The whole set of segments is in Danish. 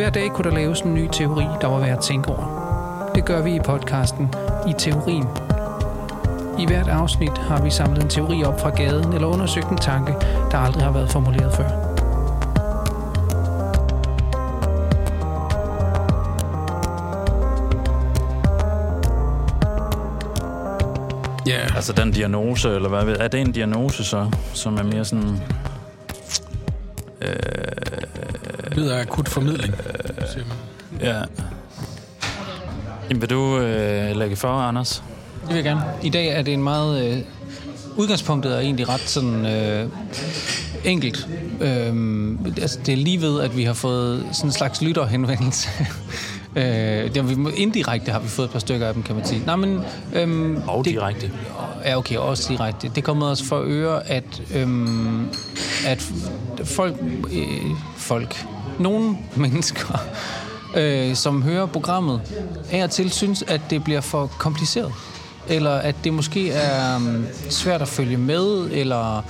Hver dag kunne der laves en ny teori, der var værd at tænke over. Det gør vi i podcasten I Teorien. I hvert afsnit har vi samlet en teori op fra gaden eller undersøgt en tanke, der aldrig har været formuleret før. Ja, Altså den diagnose, eller hvad ved Er det en diagnose så, som er mere sådan... Øh, det lyder akut formidling, man. Ja. Jamen, vil du øh, lægge for, Anders? Det vil jeg gerne. I dag er det en meget... Øh, udgangspunktet er egentlig ret sådan... Øh, enkelt. Øhm, altså, det er lige ved, at vi har fået sådan en slags lytterhenvendelse. øh, det har vi, indirekte har vi fået et par stykker af dem, kan man sige. Nej, men, øhm, Og det, direkte. Ja, okay, også direkte. Det kommer os for øre, at, øhm, at folk, øh, folk, nogle mennesker, øh, som hører programmet, af og til synes, at det bliver for kompliceret. Eller at det måske er um, svært at følge med, eller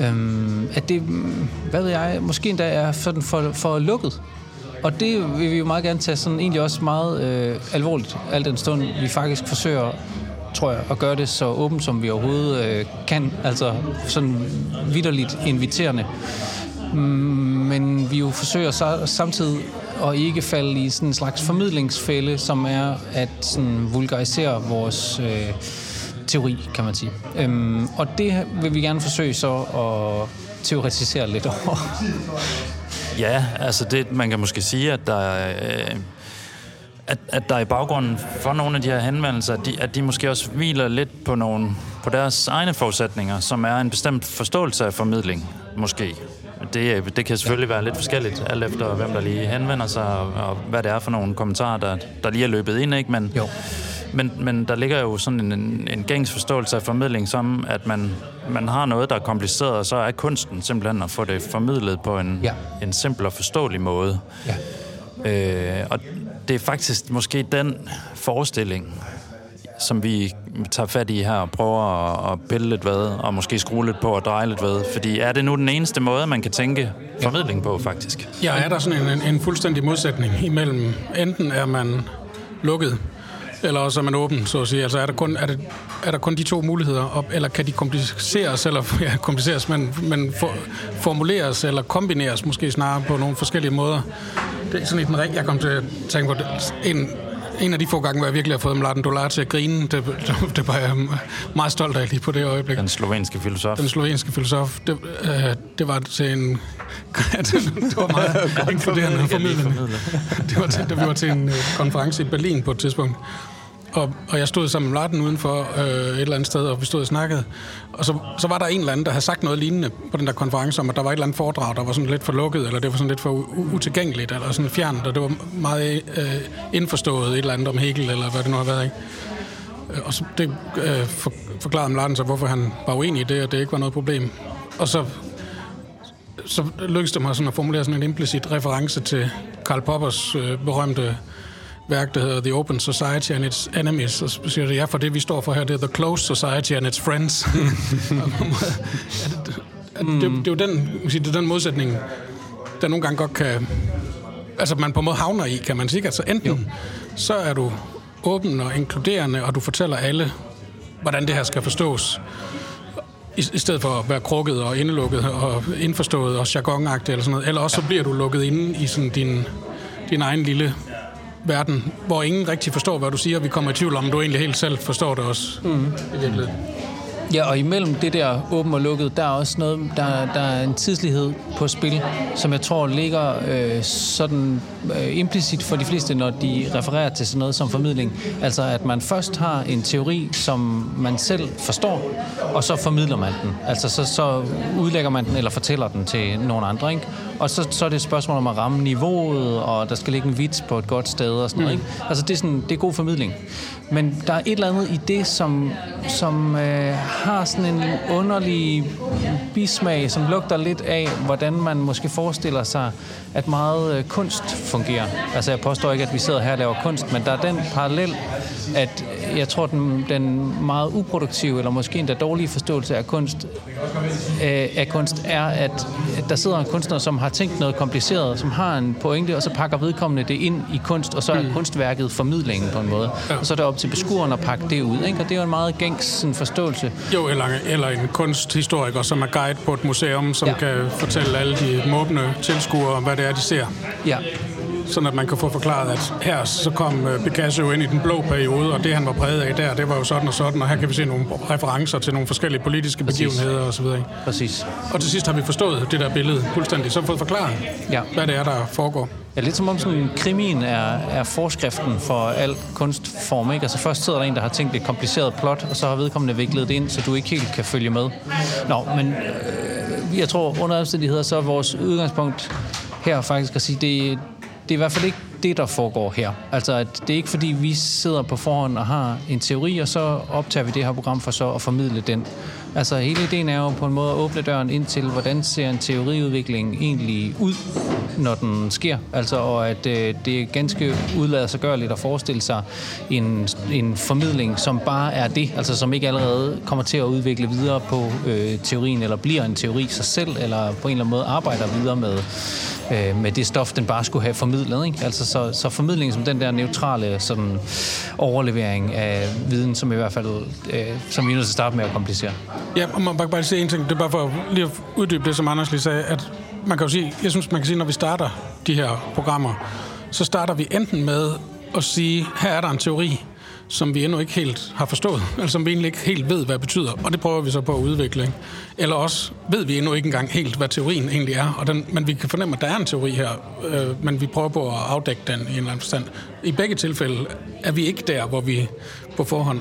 øhm, at det, mm, hvad ved jeg, måske endda er sådan for, for lukket. Og det vil vi jo meget gerne tage sådan egentlig også meget øh, alvorligt, al den stund vi faktisk forsøger tror jeg, at gøre det så åbent, som vi overhovedet øh, kan. Altså sådan vidderligt inviterende. Men vi jo forsøger så, samtidig og ikke falde i sådan en slags formidlingsfælde, som er at sådan vulgarisere vores øh, teori, kan man sige. Øhm, og det vil vi gerne forsøge så at teoretisere lidt over. Ja, altså det, man kan måske sige, at der er... Øh, at, at der i baggrunden for nogle af de her henvendelser, at de, at de måske også hviler lidt på, nogle, på deres egne forudsætninger, som er en bestemt forståelse af formidling, måske. Det, det kan selvfølgelig være lidt forskelligt, alt efter hvem der lige henvender sig, og, og hvad det er for nogle kommentarer, der, der lige er løbet ind, ikke? Men, Jo. men, men der ligger jo sådan en, en, en gængs forståelse af formidling, som at man, man har noget, der er kompliceret, og så er kunsten simpelthen at få det formidlet på en, Ja. en simpel og forståelig måde. Ja. Øh, og det er faktisk måske den forestilling, som vi tager fat i her og prøver at, at pille lidt ved, og måske skrue lidt på og dreje lidt ved. Fordi er det nu den eneste måde, man kan tænke formidling på, faktisk? Ja, er der sådan en, en fuldstændig modsætning imellem, enten er man lukket, eller også er man åben, så at sige. Altså er der kun, er det, er der kun de to muligheder, op, eller kan de kompliceres, eller ja, kompliceres, men, men for, formuleres eller kombineres måske snarere på nogle forskellige måder? Det er sådan et, jeg kom til at tænke på. En, en af de få gange, hvor jeg virkelig har fået Mladen Dolar til at grine, det, det, det var jeg meget stolt af lige på det øjeblik Den slovenske filosof. den slovenske filosof, det, øh, det var til en... det var meget inkluderende formidlende. Det var til, da vi var til en øh, konference i Berlin på et tidspunkt. Og, og jeg stod sammen med Martin udenfor øh, et eller andet sted, og vi stod og snakkede. Og så, så var der en eller anden, der havde sagt noget lignende på den der konference, om at der var et eller andet foredrag, der var sådan lidt for lukket, eller det var sådan lidt for utilgængeligt, eller sådan fjernt, og det var meget øh, indforstået et eller andet om Hegel, eller hvad det nu har været, ikke? Øh, og så det øh, for, forklarede Martin så, hvorfor han var uenig i det, og det ikke var noget problem. Og så, så lykkedes det mig sådan at formulere sådan en implicit reference til Karl Poppers øh, berømte værk, der hedder The Open Society and Its Enemies. Og så siger det, ja, for det vi står for her, det er The Closed Society and Its Friends. Det, det, det, er jo den, det er den modsætning, der nogle gange godt kan... Altså, man på en måde havner i, kan man sige. Altså, enten jo. så er du åben og inkluderende, og du fortæller alle, hvordan det her skal forstås. I, I stedet for at være krukket og indelukket og indforstået og jargonagtigt eller sådan noget. Eller også så bliver du lukket inde i sådan din, din egen lille verden, hvor ingen rigtig forstår, hvad du siger. Vi kommer i tvivl om, du egentlig helt selv forstår det også. Mm. I virkeligheden. Ja, og imellem det der åben og lukket, der er også noget, der, der er en tidslighed på spil, som jeg tror ligger øh, sådan øh, implicit for de fleste, når de refererer til sådan noget som formidling. Altså at man først har en teori, som man selv forstår, og så formidler man den. Altså så, så udlægger man den eller fortæller den til nogle andre, ikke? Og så, så er det et spørgsmål om at ramme niveauet, og der skal ligge en vits på et godt sted og sådan noget, ikke? Altså det er, sådan, det er god formidling. Men der er et eller andet i det, som, som øh, har sådan en underlig bismag, som lugter lidt af, hvordan man måske forestiller sig, at meget øh, kunst fungerer. Altså jeg påstår ikke, at vi sidder her og laver kunst, men der er den parallel, at jeg tror, den, den meget uproduktive, eller måske endda dårlige forståelse af kunst, øh, af kunst er, at, at der sidder en kunstner, som har tænkt noget kompliceret, som har en pointe, og så pakker vedkommende det ind i kunst, og så er mm. kunstværket formidlingen på en måde. Ja. Og så er det op til beskueren at pakke det ud. Ikke? Og det er jo en meget gængs sådan, forståelse. Jo, eller, eller en kunsthistoriker, som er guide på et museum, som ja. kan fortælle alle de måbne tilskuere, hvad det er, de ser. Ja, sådan at man kan få forklaret, at her så kom øh, Picasso ind i den blå periode, og det han var præget af der, det var jo sådan og sådan, og her kan vi se nogle referencer til nogle forskellige politiske Præcis. begivenheder osv. Præcis. Og til sidst har vi forstået det der billede fuldstændig, så fået forklaret, ja. hvad det er, der foregår. Ja, lidt som om sådan, krimien er, er forskriften for al kunstform. Ikke? Altså først sidder der en, der har tænkt et kompliceret plot, og så har vedkommende viklet det ind, så du ikke helt kan følge med. Nå, men øh, jeg tror under omstændigheder, så er vores udgangspunkt her faktisk at sige, det, det er i hvert fald ikke det, der foregår her. Altså, at det er ikke fordi, vi sidder på forhånd og har en teori, og så optager vi det her program for så at formidle den. Altså, hele ideen er jo på en måde at åbne døren ind til, hvordan ser en teoriudvikling egentlig ud, når den sker. Altså, og at øh, det er ganske udlader sig gørligt at forestille sig en, en formidling, som bare er det, altså som ikke allerede kommer til at udvikle videre på øh, teorien, eller bliver en teori sig selv, eller på en eller anden måde arbejder videre med øh, med det stof, den bare skulle have formidlet. Ikke? Altså, så, så formidlingen som den der neutrale sådan, overlevering af viden, som i hvert fald, øh, som vi er nødt til at starte med at komplicere. Ja, og man kan bare sige en ting. Det er bare for lige at uddybe det, som Anders lige sagde, at man kan jo sige, jeg synes, man kan sige, når vi starter de her programmer, så starter vi enten med at sige, her er der en teori, som vi endnu ikke helt har forstået, eller altså som vi egentlig ikke helt ved, hvad det betyder, og det prøver vi så på at udvikle. Ikke? Eller også ved vi endnu ikke engang helt, hvad teorien egentlig er, og den, men vi kan fornemme, at der er en teori her, øh, men vi prøver på at afdække den i en eller anden forstand. I begge tilfælde er vi ikke der, hvor vi på forhånd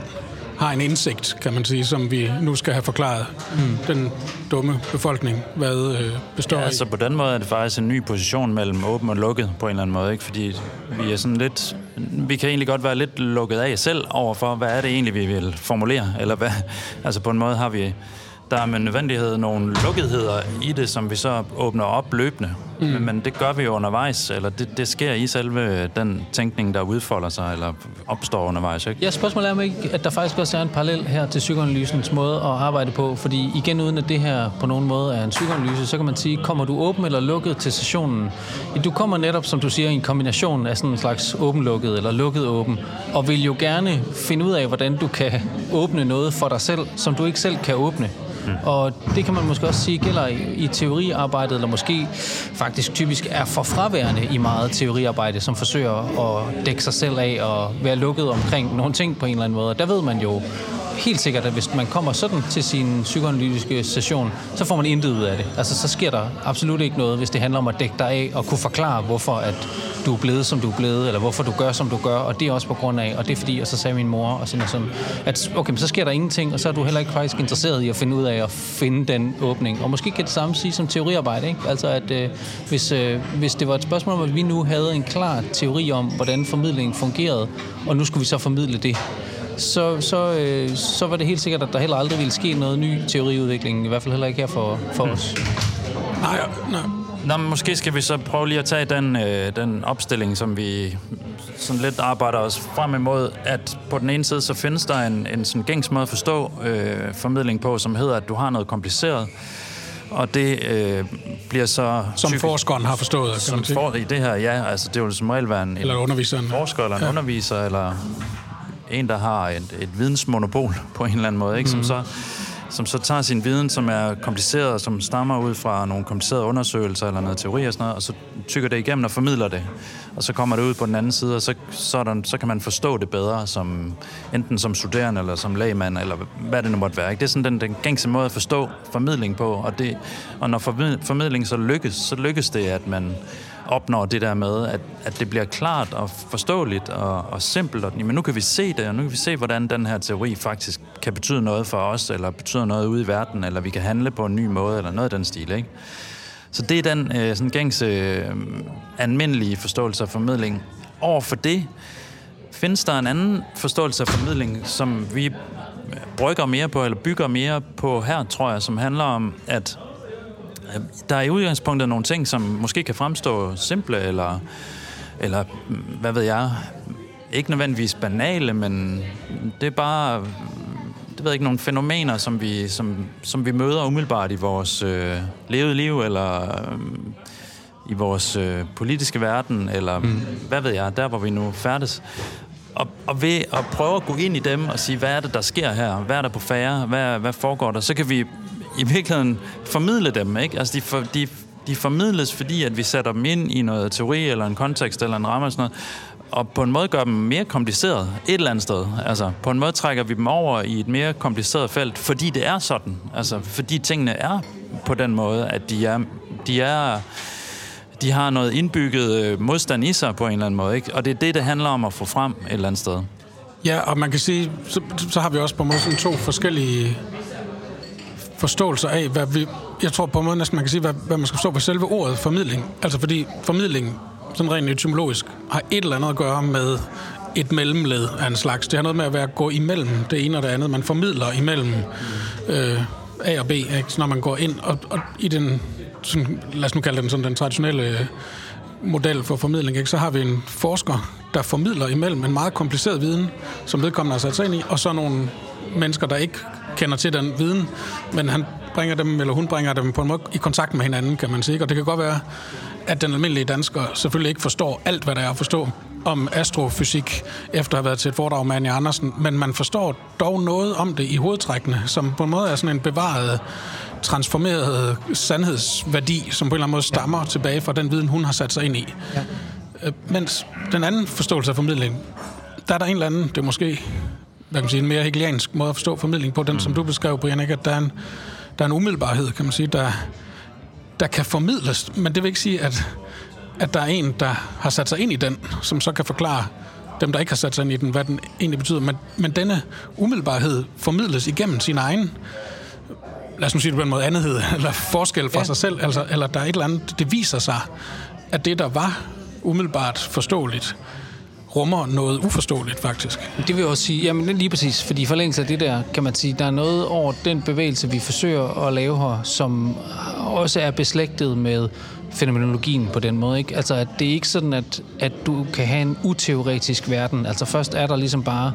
har en indsigt, kan man sige, som vi nu skal have forklaret mm. den dumme befolkning, hvad øh, består ja, i. Altså på den måde er det faktisk en ny position mellem åben og lukket på en eller anden måde, ikke? fordi vi er sådan lidt, vi kan egentlig godt være lidt lukket af selv overfor, hvad er det egentlig, vi vil formulere, eller hvad, altså på en måde har vi der er med nødvendighed nogle lukketheder i det, som vi så åbner op løbende. Mm. Men, men det gør vi jo undervejs, eller det, det sker i selve den tænkning, der udfolder sig, eller opstår undervejs. Ikke? Ja, spørgsmålet er om ikke, at der faktisk også er en parallel her til psykoanalysens måde at arbejde på, fordi igen uden at det her på nogen måde er en psykoanalyse, så kan man sige, kommer du åben eller lukket til sessionen? Du kommer netop, som du siger, i en kombination af sådan en slags åben-lukket eller lukket-åben, og vil jo gerne finde ud af, hvordan du kan åbne noget for dig selv, som du ikke selv kan åbne. Mm. Og det kan man måske også sige gælder i, i teoriarbejdet, eller måske faktisk typisk er for fraværende i meget teoriarbejde, som forsøger at dække sig selv af og være lukket omkring nogle ting på en eller anden måde. Der ved man jo helt sikkert, at hvis man kommer sådan til sin psykoanalytiske session, så får man intet ud af det. Altså, så sker der absolut ikke noget, hvis det handler om at dække dig af og kunne forklare, hvorfor at du er blevet, som du er blevet, eller hvorfor du gør, som du gør, og det er også på grund af, og det er fordi, og så sagde min mor, og sådan, og sådan at okay, men så sker der ingenting, og så er du heller ikke faktisk interesseret i at finde ud af at finde den åbning. Og måske kan det samme sige som teoriarbejde, ikke? Altså, at øh, hvis, øh, hvis det var et spørgsmål om, at vi nu havde en klar teori om, hvordan formidlingen fungerede, og nu skulle vi så formidle det, så, så, øh, så var det helt sikkert, at der heller aldrig ville ske noget ny teoriudvikling, i hvert fald heller ikke her for, for mm. os. Nej, nej. Nå, men måske skal vi så prøve lige at tage den, øh, den opstilling, som vi sådan lidt arbejder os frem imod, at på den ene side, så findes der en, en sådan gængs måde at forstå øh, formidling på, som hedder, at du har noget kompliceret, og det øh, bliver så... Som typisk, forskeren har forstået, kan som. For, I det her, ja. Altså, det vil som regel være en, eller underviseren. forsker eller en ja. underviser, eller en, der har et, et vidensmonopol på en eller anden måde, ikke? Mm. som mhm. så som så tager sin viden, som er kompliceret, som stammer ud fra nogle komplicerede undersøgelser eller noget teori og sådan noget, og så tykker det igennem og formidler det. Og så kommer det ud på den anden side, og så, så, er der, så kan man forstå det bedre, som, enten som studerende eller som lægmand, eller hvad det nu måtte være. Ikke? Det er sådan den, den gængse måde at forstå formidling på, og, det, og når formidling så lykkes, så lykkes det, at man opnår det der med, at, at det bliver klart og forståeligt og, og simpelt. Og, men nu kan vi se det, og nu kan vi se, hvordan den her teori faktisk kan betyde noget for os, eller betyder noget ude i verden, eller vi kan handle på en ny måde, eller noget af den stil. Ikke? Så det er den øh, sådan gængse øh, almindelige forståelse af formidling. Over for det findes der en anden forståelse af formidling, som vi øh, brygger mere på, eller bygger mere på her, tror jeg, som handler om, at der er i udgangspunktet nogle ting, som måske kan fremstå simple, eller, eller hvad ved jeg, ikke nødvendigvis banale, men det er bare det ved jeg ikke, nogle fænomener, som vi, som, som vi møder umiddelbart i vores øh, levede liv, eller øh, i vores øh, politiske verden, eller mm. hvad ved jeg, der hvor vi nu færdes. Og, og ved at prøve at gå ind i dem og sige, hvad er det, der sker her? Hvad er der på færre? Hvad, hvad foregår der? Så kan vi i virkeligheden formidle dem, ikke? Altså, de, for, de, de formidles, fordi at vi sætter dem ind i noget teori, eller en kontekst, eller en ramme, eller sådan noget, og på en måde gør dem mere kompliceret et eller andet sted. Altså, på en måde trækker vi dem over i et mere kompliceret felt, fordi det er sådan. Altså, fordi tingene er på den måde, at de er, de er de har noget indbygget øh, modstand i sig på en eller anden måde, ikke? Og det er det, det handler om at få frem et eller andet sted. Ja, og man kan sige, så, så har vi også på måde sådan to forskellige forståelser af, hvad vi, jeg tror på en måde næsten, man kan sige, hvad, hvad man skal forstå ved selve ordet formidling. Altså fordi formidling sådan rent etymologisk, har et eller andet at gøre med et mellemled af en slags. Det har noget med at være gå imellem det ene og det andet. Man formidler imellem øh, A og B, ikke? Så når man går ind og, og i den, sådan, lad os nu kalde den sådan den traditionelle øh, model for formidling, ikke? så har vi en forsker, der formidler imellem en meget kompliceret viden, som vedkommende har sat sig ind i, og så nogle mennesker, der ikke kender til den viden, men han bringer dem, eller hun bringer dem på en måde i kontakt med hinanden, kan man sige. Og det kan godt være, at den almindelige dansker selvfølgelig ikke forstår alt, hvad der er at forstå om astrofysik, efter at have været til et foredrag med Anja Andersen, men man forstår dog noget om det i hovedtrækkene, som på en måde er sådan en bevaret, transformeret sandhedsværdi, som på en eller anden måde stammer ja. tilbage fra den viden, hun har sat sig ind i. Ja. Øh, mens den anden forståelse af formidling, der er der en eller anden, det er måske hvad kan man sige, en mere hegeliansk måde at forstå formidling på, den mm. som du beskrev, Brian, ikke? at der er, en, der er en umiddelbarhed, kan man sige, der, der kan formidles, men det vil ikke sige, at, at der er en, der har sat sig ind i den, som så kan forklare dem, der ikke har sat sig ind i den, hvad den egentlig betyder. Men, men denne umiddelbarhed formidles igennem sin egen lad os nu sige det på en måde, andethed, eller forskel fra ja. sig selv, altså, eller der er et eller andet, det viser sig, at det, der var umiddelbart forståeligt, rummer noget uforståeligt, faktisk. Det vil jeg også sige, jamen lige præcis, fordi i forlængelse af det der, kan man sige, der er noget over den bevægelse, vi forsøger at lave her, som også er beslægtet med fænomenologien på den måde. Ikke? Altså, at det er ikke sådan, at, at du kan have en uteoretisk verden. Altså, først er der ligesom bare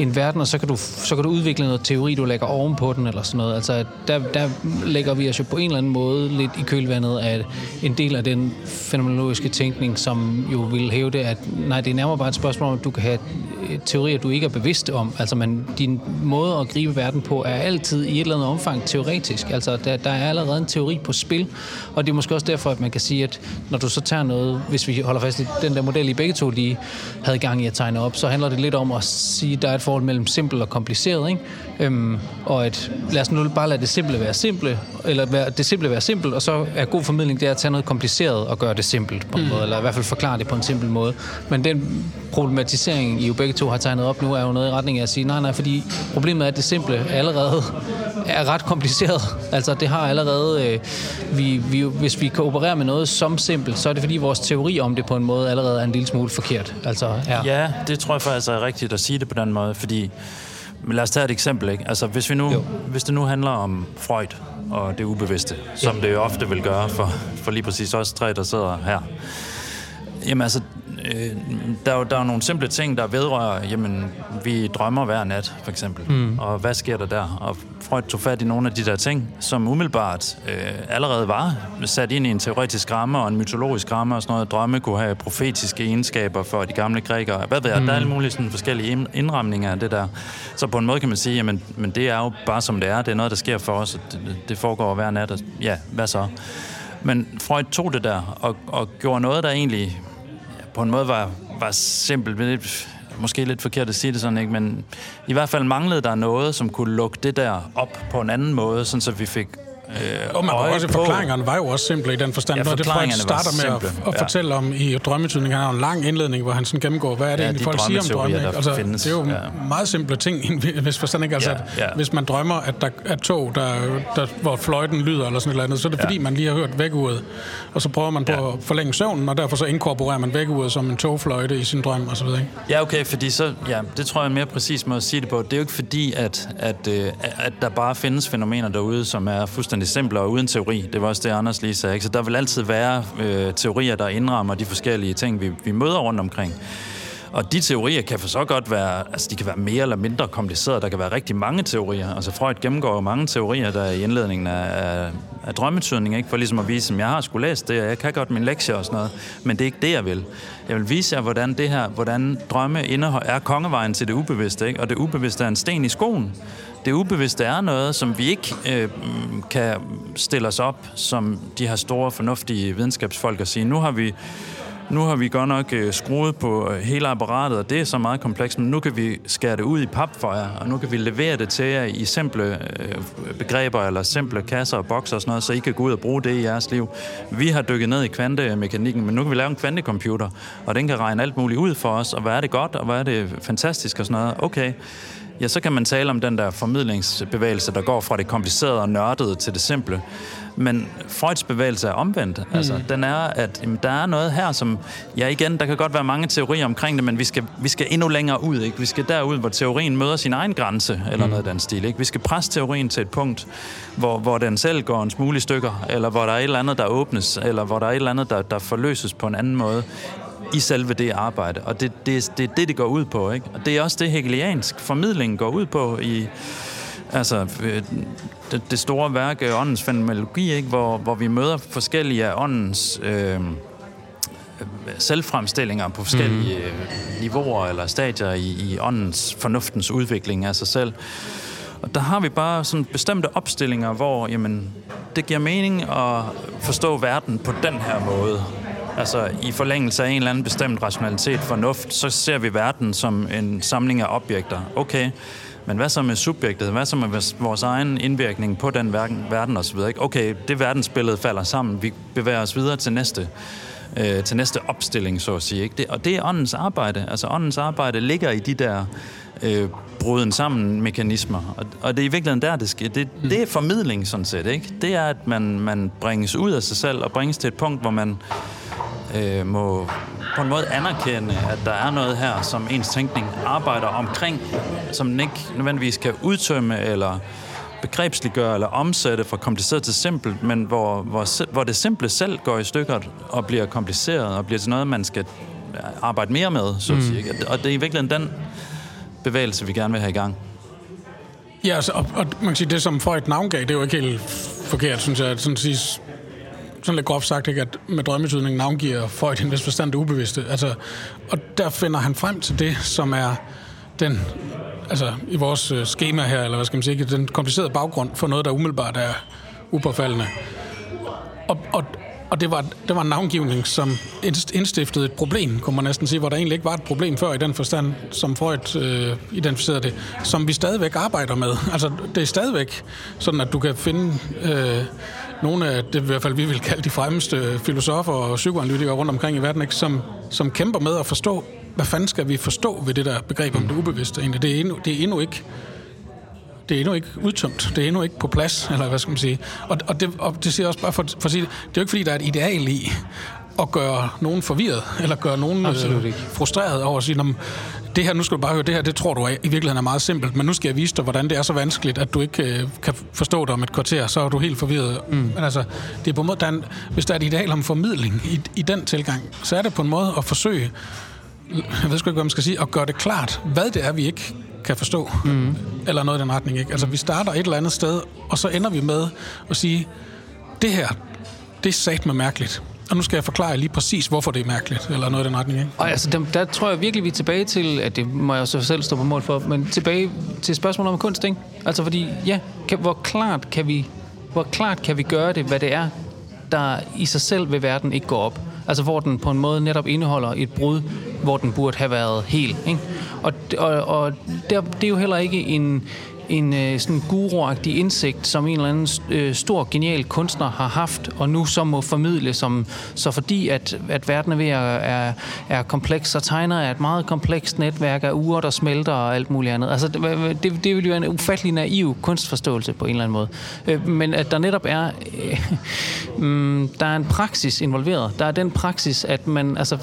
en verden, og så kan du, så kan du udvikle noget teori, du lægger ovenpå den, eller sådan noget. Altså, der, der lægger vi os jo på en eller anden måde lidt i kølvandet af en del af den fænomenologiske tænkning, som jo vil hæve det, at nej, det er nærmere bare et spørgsmål om, at du kan have teorier, du ikke er bevidst om. Altså, man, din måde at gribe verden på er altid i et eller andet omfang teoretisk. Altså, der, der er allerede en teori på spil, og det er måske også derfor, at man kan sige, at når du så tager noget, hvis vi holder fast i den der model, I begge to lige havde gang i at tegne op, så handler det lidt om at sige, at der er et forhold mellem simpelt og kompliceret, ikke? Øhm, og at lad os nu bare lade det simple være simple, eller være, det simple være simpelt, og så er god formidling det er at tage noget kompliceret og gøre det simpelt på en mm. måde, eller i hvert fald forklare det på en simpel måde. Men den problematisering, I jo begge to har tegnet op nu, er jo noget i retning af at sige, nej, nej, fordi problemet er, at det simple allerede er ret kompliceret. Altså, det har allerede... Øh, vi, vi, hvis vi kan operere med noget som simpelt, så er det fordi vores teori om det på en måde allerede er en lille smule forkert. Altså, ja. ja, det tror jeg faktisk er rigtigt at sige det på den måde, fordi men lad os tage et eksempel, ikke? Altså, hvis, vi nu, hvis det nu handler om Freud og det ubevidste, som ja. det jo ofte vil gøre for, for lige præcis os tre, der sidder her. Jamen altså, øh, der, er jo, der er nogle simple ting, der vedrører, jamen, vi drømmer hver nat, for eksempel. Mm. Og hvad sker der der? Og Freud tog fat i nogle af de der ting, som umiddelbart øh, allerede var sat ind i en teoretisk ramme og en mytologisk ramme og sådan noget. Drømme kunne have profetiske egenskaber for de gamle grækere. Hvad ved jeg? Mm. Der er alle mulige sådan, forskellige indramninger af det der. Så på en måde kan man sige, jamen, men det er jo bare som det er. Det er noget, der sker for os. Det, det foregår hver nat. Og, ja, hvad så? Men Freud tog det der og, og gjorde noget, der egentlig på en måde var, var simpelt, men lidt, måske lidt forkert at sige det sådan, ikke? men i hvert fald manglede der noget, som kunne lukke det der op på en anden måde, sådan så vi fik Øh, og man også, forklaringerne var jo også simple i den forstand. Ja, det Freud starter med at, at ja. fortælle om i drømmetydning. Han har en lang indledning, hvor han sådan gennemgår, hvad er det ja, egentlig, folk siger om drømme. Ikke? Altså, findes. det er jo ja. meget simple ting, hvis forstand ikke. Altså, ja, ja. At, hvis man drømmer, at der er tog, der, der, hvor fløjten lyder, eller sådan et eller andet, så er det ja. fordi, man lige har hørt vækkeuret. Og så prøver man på ja. at forlænge søvnen, og derfor så inkorporerer man vækkeuret som en togfløjte i sin drøm, og så videre. Ikke? Ja, okay, fordi så, ja, det tror jeg er en mere præcis måde at sige det på. Det er jo ikke fordi, at, at, at, øh, at der bare findes fænomener derude, som er fuldstændig simple og uden teori. Det var også det, Anders lige sagde. Ikke? Så der vil altid være øh, teorier, der indrammer de forskellige ting, vi, vi møder rundt omkring. Og de teorier kan for så godt være, altså de kan være mere eller mindre komplicerede. Der kan være rigtig mange teorier. Altså Freud gennemgår mange teorier, der er i indledningen af, af, af drømmetydning, ikke? for ligesom at vise, at jeg har skulle læst det, og jeg kan godt min lektier og sådan noget. Men det er ikke det, jeg vil. Jeg vil vise jer, hvordan det her, hvordan drømme er kongevejen til det ubevidste, ikke? og det ubevidste er en sten i skoen det ubevidste er noget, som vi ikke øh, kan stille os op som de her store, fornuftige videnskabsfolk og sige, nu har vi nu har vi godt nok øh, skruet på øh, hele apparatet, og det er så meget komplekst, men nu kan vi skære det ud i pap for jer, og nu kan vi levere det til jer i simple øh, begreber, eller simple kasser og bokser og sådan noget, så I kan gå ud og bruge det i jeres liv. Vi har dykket ned i kvantemekanikken, men nu kan vi lave en kvantecomputer, og den kan regne alt muligt ud for os, og hvad er det godt, og hvad er det fantastisk og sådan noget. Okay, ja, så kan man tale om den der formidlingsbevægelse, der går fra det komplicerede og nørdede til det simple. Men Freuds bevægelse er omvendt. Mm. Altså, den er, at jamen, der er noget her, som... Ja, igen, der kan godt være mange teorier omkring det, men vi skal, vi skal endnu længere ud. Ikke? Vi skal derud, hvor teorien møder sin egen grænse, eller mm. noget af den stil. Ikke? Vi skal presse teorien til et punkt, hvor, hvor den selv går en smule i stykker, eller hvor der er et eller andet, der åbnes, eller hvor der er et eller andet, der, der forløses på en anden måde i selve det arbejde. Og det er det, det, det, det går ud på. Ikke? Og det er også det, hegeliansk formidling går ud på i altså, øh, det, det store værk, Åndens fenomenologi, ikke? Hvor, hvor vi møder forskellige af åndens øh, selvfremstillinger på forskellige mm. niveauer eller stadier i, i åndens fornuftens udvikling af sig selv. Og der har vi bare sådan bestemte opstillinger, hvor jamen, det giver mening at forstå verden på den her måde. Altså i forlængelse af en eller anden bestemt rationalitet, fornuft, så ser vi verden som en samling af objekter. Okay, men hvad så med subjektet? Hvad så med vores egen indvirkning på den verden, verden osv.? Okay, det verdensbillede falder sammen. Vi bevæger os videre til næste øh, til næste opstilling, så at sige. Ikke? Det, og det er åndens arbejde. Altså åndens arbejde ligger i de der øh, bruden sammen mekanismer. Og, og det er i virkeligheden der, det sker. Det, det er formidling, sådan set. Ikke? Det er, at man, man bringes ud af sig selv og bringes til et punkt, hvor man øh, må på en måde anerkende, at der er noget her, som ens tænkning arbejder omkring, som den ikke nødvendigvis kan udtømme eller begrebsliggøre eller omsætte fra kompliceret til simpelt, men hvor, hvor, hvor det simple selv går i stykker og bliver kompliceret og bliver til noget, man skal arbejde mere med, så at mm. sige. Og det er i virkeligheden den bevægelse, vi gerne vil have i gang. Ja, altså, og, og man kan sige, det som Freud navngav, det er jo ikke helt forkert, synes jeg. Sådan sige, sådan lidt groft sagt, ikke, at med drømmetydning navngiver Freud en vis forstand det ubevidste. Altså, og der finder han frem til det, som er den, altså i vores øh, schema her, eller hvad skal man sige, den komplicerede baggrund for noget, der umiddelbart er upåfaldende. Og, og, og det var, det var en navngivning, som indstiftede et problem, kunne man næsten sige, hvor der egentlig ikke var et problem før i den forstand, som Freud øh, identificerede det, som vi stadigvæk arbejder med. Altså, det er stadigvæk sådan, at du kan finde øh, nogle af det, i hvert fald vi vil kalde de fremmeste filosofer og psykoanalytikere rundt omkring i verden, ikke, som, som kæmper med at forstå, hvad fanden skal vi forstå ved det der begreb om det ubevidste egentlig. Det er endnu, det er endnu ikke det er endnu ikke udtømt. Det er endnu ikke på plads, eller hvad skal man sige. Og, og, det, og det siger også bare for, for at sige, det er jo ikke fordi, der er et ideal i at gøre nogen forvirret, eller gøre nogen øh, frustreret over at sige, det her, nu skal du bare høre, det her, det tror du er, i virkeligheden er meget simpelt, men nu skal jeg vise dig, hvordan det er så vanskeligt, at du ikke øh, kan forstå dig om et kvarter, så er du helt forvirret. Mm. Men altså, det er på en måde, der er en, hvis der er et ideal om formidling i, i den tilgang, så er det på en måde at forsøge, jeg ved sgu ikke, hvad man skal sige, at gøre det klart, hvad det er, vi ikke kan forstå, mm. eller noget i den retning. Ikke? Altså, vi starter et eller andet sted, og så ender vi med at sige, det her, det er sat med mærkeligt. Og nu skal jeg forklare lige præcis, hvorfor det er mærkeligt, eller noget i den retning, ikke? Og altså, der, der tror jeg virkelig, vi er tilbage til, at det må jeg så selv stå på mål for, men tilbage til spørgsmålet om kunst, ikke? Altså, fordi, ja, kan, hvor klart kan vi hvor klart kan vi gøre det, hvad det er, der i sig selv ved verden ikke går op. Altså hvor den på en måde netop indeholder et brud, hvor den burde have været helt. Ikke? Og, og, og der, det er jo heller ikke en, en øh, sådan guruagtig indsigt, som en eller anden øh, stor, genial kunstner har haft, og nu så må formidle, som, så fordi at, at verden er ved at er, er kompleks, så tegner jeg et meget komplekst netværk af uger, der smelter og alt muligt andet. Altså, det, det, det vil jo være en ufattelig naiv kunstforståelse på en eller anden måde. Øh, men at der netop er, øh, mm, der er en praksis involveret. Der er den praksis, at man, altså,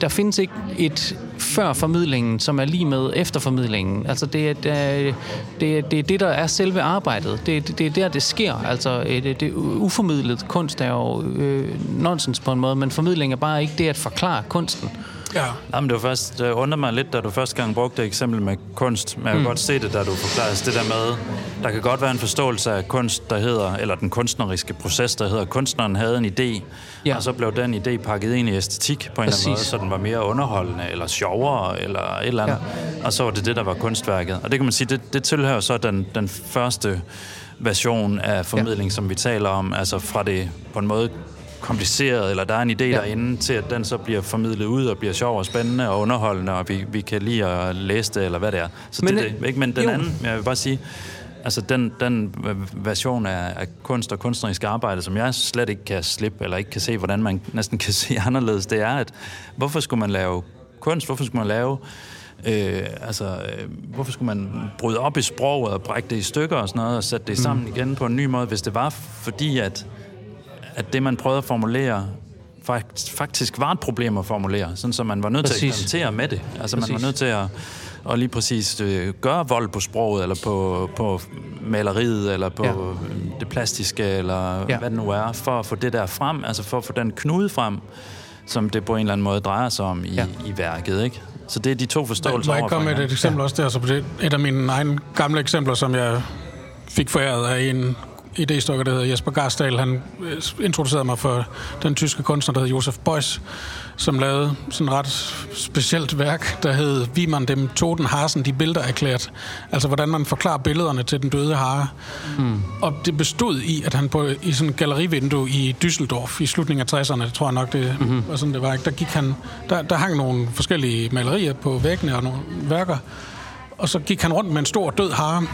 der findes ikke et før formidlingen, som er lige med efter formidlingen. Altså, det, det, det, det er det, der er selve arbejdet. Det, det, det er der, det sker. Altså, øh, det, det uformidlet kunst er jo øh, nonsens på en måde, men formidling er bare ikke det at forklare kunsten. Ja. Jamen, det var først, det undrer mig lidt, da du første gang brugte eksempel med kunst, men jeg kan mm. godt se det, da du forklarer det der med, der kan godt være en forståelse af kunst, der hedder, eller den kunstneriske proces, der hedder, kunstneren havde en idé, ja. og så blev den idé pakket ind i æstetik på en Præcis. eller anden måde, så den var mere underholdende, eller sjovere, eller et eller andet, ja. og så var det det, der var kunstværket. Og det kan man sige, det, det tilhører så den, den første version af formidling, ja. som vi taler om, altså fra det på en måde kompliceret, eller der er en idé ja. derinde til, at den så bliver formidlet ud og bliver sjov og spændende og underholdende, og vi, vi kan lide at læse det, eller hvad det er. Så men, det, det, ikke? Men den jo. anden, jeg vil bare sige, altså den, den version af, af kunst og kunstnerisk arbejde, som jeg slet ikke kan slippe, eller ikke kan se, hvordan man næsten kan se anderledes, det er, at hvorfor skulle man lave kunst? Hvorfor skulle man lave Øh, altså, øh, hvorfor skulle man bryde op i sproget og brække det i stykker og sådan noget, og sætte det mm. sammen igen på en ny måde, hvis det var fordi, at at det, man prøvede at formulere, faktisk var et problem at formulere, sådan så man var nødt præcis. til at eksperimentere med det. Altså præcis. man var nødt til at, at lige præcis øh, gøre vold på sproget, eller på, på maleriet, eller på ja. det plastiske, eller ja. hvad det nu er, for at få det der frem, altså for at få den knude frem, som det på en eller anden måde drejer sig om i, ja. i værket, ikke? Så det er de to forståelser Må jeg komme med et eksempel ja. også der? Så på det, et af mine egne gamle eksempler, som jeg fik foræret af en idéstokker, der hedder Jesper Garsdal. Han øh, introducerede mig for den tyske kunstner, der hedder Josef Beuys, som lavede sådan et ret specielt værk, der hed Wie man dem toten Hasen de billeder erklært. Altså, hvordan man forklarer billederne til den døde hare. Mm. Og det bestod i, at han på, i sådan et gallerivindue i Düsseldorf i slutningen af 60'erne, tror jeg nok, det mm-hmm. var sådan, det var. Der, gik han, der, der hang nogle forskellige malerier på væggene og nogle værker, og så gik han rundt med en stor død hare,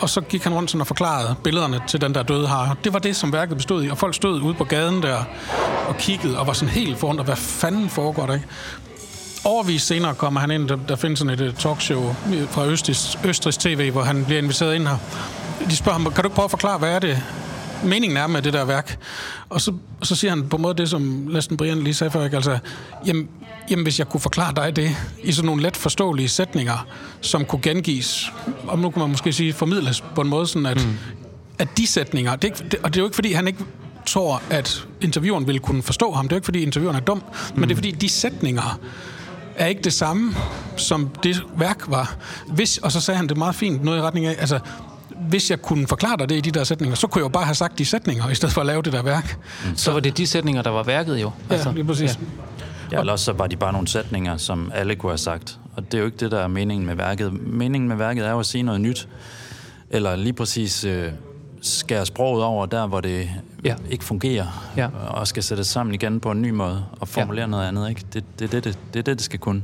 og så gik han rundt sådan og forklarede billederne til den der døde hare. Det var det, som værket bestod i, og folk stod ude på gaden der og kiggede og var sådan helt forundret, hvad fanden foregår der ikke? Overvis senere kommer han ind, der, der findes sådan et talkshow fra Østris, Østrigs TV, hvor han bliver inviteret ind her. De spørger ham, kan du ikke prøve at forklare, hvad er det, meningen er med det der værk? Og så, så siger han på en måde det, som Lasten Brian lige sagde før, ikke? altså, jamen, Jamen, hvis jeg kunne forklare dig det i sådan nogle let forståelige sætninger, som kunne gengives, og nu kunne man måske sige formidles på en måde sådan, at, mm. at de sætninger, det er ikke, det, og det er jo ikke, fordi han ikke tror, at intervieweren ville kunne forstå ham. Det er jo ikke, fordi intervieweren er dum, mm. men det er, fordi de sætninger er ikke det samme, som det værk var. Hvis, og så sagde han det meget fint, noget i retning af, altså, hvis jeg kunne forklare dig det i de der sætninger, så kunne jeg jo bare have sagt de sætninger, i stedet for at lave det der værk. Mm. Så, så var det de sætninger, der var værket jo? Ja, altså, lige præcis. Ja. Ja, eller så var de bare nogle sætninger, som alle kunne have sagt. Og det er jo ikke det, der er meningen med værket. Meningen med værket er jo at sige noget nyt. Eller lige præcis øh, skære sproget over der, hvor det ja. ikke fungerer. Ja. Og skal sættes sammen igen på en ny måde. Og formulere ja. noget andet. Ikke? Det, det, det, det, det er det, det skal kunne.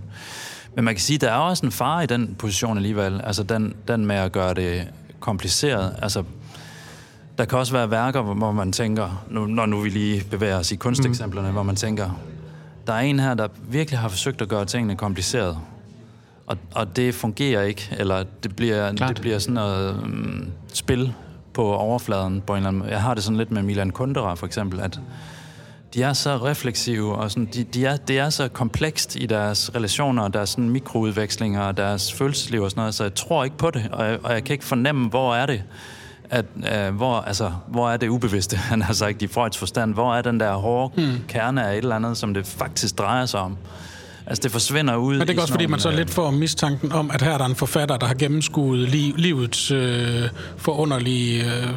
Men man kan sige, der er også en fare i den position alligevel. Altså den, den med at gøre det kompliceret. Altså, der kan også være værker, hvor man tænker, nu, når nu vi lige bevæger os i kunsteksemplerne, mm. hvor man tænker, der er en her, der virkelig har forsøgt at gøre tingene kompliceret. Og, og det fungerer ikke, eller det bliver, det bliver sådan noget um, spil på overfladen på en eller anden Jeg har det sådan lidt med Milan Kundera for eksempel, at de er så refleksive, og sådan, de, de er, det er så komplekst i deres relationer, deres sådan mikroudvekslinger, og deres følelsesliv og sådan noget, så jeg tror ikke på det, og jeg, og jeg kan ikke fornemme, hvor er det, at, uh, hvor, altså, hvor er det ubevidste, han har sagt, i Freuds forstand? Hvor er den der hårde hmm. kerne af et eller andet, som det faktisk drejer sig om? Altså, det forsvinder ud Men det er også, fordi man så øh, lidt får mistanken om, at her er der en forfatter, der har gennemskuet li- livets øh, forunderlige øh,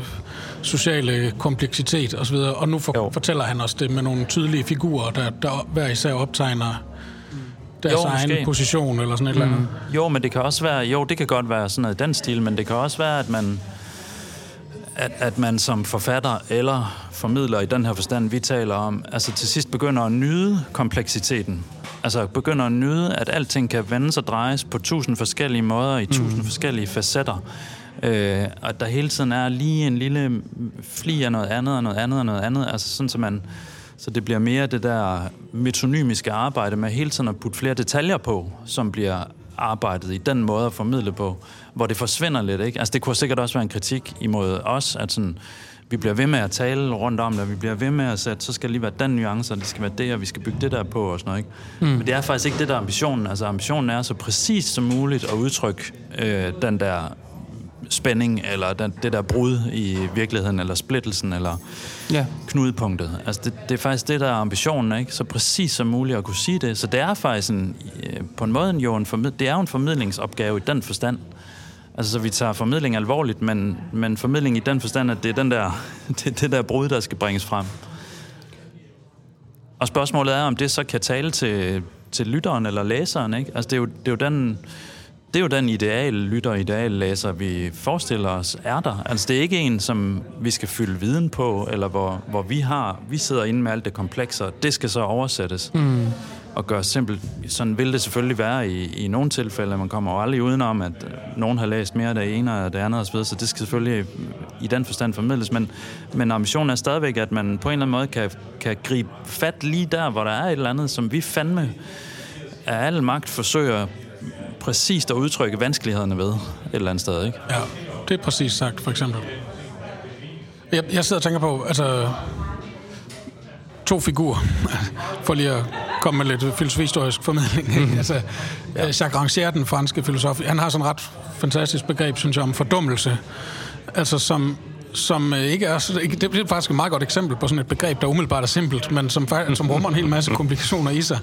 sociale kompleksitet osv., og nu for- fortæller han os det med nogle tydelige figurer, der, der hver især optegner deres jo, egen måske. position eller sådan et mm. eller andet. Jo, men det kan også være, jo, det kan godt være sådan noget i den stil, men det kan også være, at man at, at man som forfatter eller formidler i den her forstand, vi taler om, altså til sidst begynder at nyde kompleksiteten. Altså begynder at nyde, at alting kan vendes og drejes på tusind forskellige måder, i tusind mm. forskellige facetter. Øh, og der hele tiden er lige en lille fli af noget andet, og noget andet, og noget andet. Altså sådan, så man... Så det bliver mere det der metonymiske arbejde med hele tiden at putte flere detaljer på, som bliver arbejdet i den måde at formidle på, hvor det forsvinder lidt, ikke? Altså det kunne sikkert også være en kritik imod os, at sådan, vi bliver ved med at tale rundt om det, vi bliver ved med at sætte, så skal det lige være den nuance, og det skal være det, og vi skal bygge det der på, og sådan noget, ikke? Mm. Men det er faktisk ikke det, der er ambitionen. Altså ambitionen er så præcis som muligt at udtrykke øh, den der spænding, eller den, det der brud i virkeligheden, eller splittelsen, eller Ja. knudepunktet. Altså det, det er faktisk det, der er ambitionen, ikke? Så præcis som muligt at kunne sige det. Så det er faktisk en, øh, på en måde en, jo en, formid, det er jo en formidlingsopgave i den forstand. Altså, så vi tager formidling alvorligt, men, men formidling i den forstand, at det er den der, det, det der brud, der skal bringes frem. Og spørgsmålet er, om det så kan tale til, til lytteren eller læseren, ikke? Altså, det er jo, det er jo den... Det er jo den ideal lytter ideal læser, vi forestiller os er der. Altså det er ikke en, som vi skal fylde viden på, eller hvor, hvor vi har, vi sidder inde med alt det komplekse, og det skal så oversættes mm. og gøres simpelt. Sådan vil det selvfølgelig være i, i nogle tilfælde. Man kommer jo aldrig udenom, at øh, nogen har læst mere af det ene og det andet osv., så det skal selvfølgelig i den forstand formidles. Men, men ambitionen er stadigvæk, at man på en eller anden måde kan, kan gribe fat lige der, hvor der er et eller andet, som vi fandme af al magt forsøger præcist at udtrykke vanskelighederne ved et eller andet sted, ikke? Ja, det er præcis sagt, for eksempel. Jeg, jeg sidder og tænker på, altså... To figurer, for lige at komme med lidt filosofihistorisk formidling. Ikke? Altså, ja. Jacques Rancière, den franske filosof, han har sådan et ret fantastisk begreb, synes jeg, om fordummelse. Altså som, som øh, ikke er... så- ikke- Det er faktisk et meget godt eksempel på sådan et begreb, der umiddelbart er simpelt, men som, som rummer en hel masse komplikationer i sig.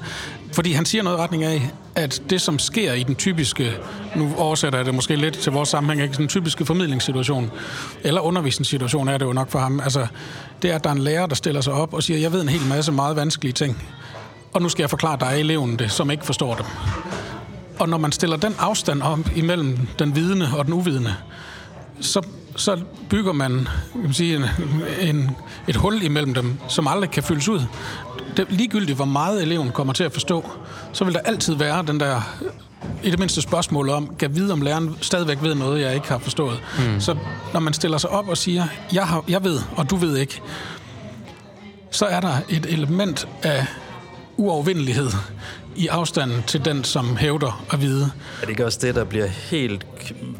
Fordi han siger noget i retning af, at det, som sker i den typiske... Nu oversætter jeg det måske lidt til vores sammenhæng, ikke? Den typiske formidlingssituation, eller undervisningssituation er det jo nok for ham. Altså, det er, at der er en lærer, der stiller sig op og siger, jeg ved en hel masse meget vanskelige ting, og nu skal jeg forklare dig, eleven, det, som ikke forstår dem. Og når man stiller den afstand op imellem den vidende og den uvidende, så, så bygger man, kan man sige, en, en, et hul imellem dem, som aldrig kan fyldes ud. Det, ligegyldigt hvor meget eleven kommer til at forstå, så vil der altid være den der i det mindste spørgsmål om, kan vide, om læreren stadigvæk ved noget, jeg ikke har forstået. Mm. Så når man stiller sig op og siger, jeg, har, jeg ved, og du ved ikke, så er der et element af uovervindelighed i afstanden til den, som hævder at vide. Er det ikke også det, der bliver helt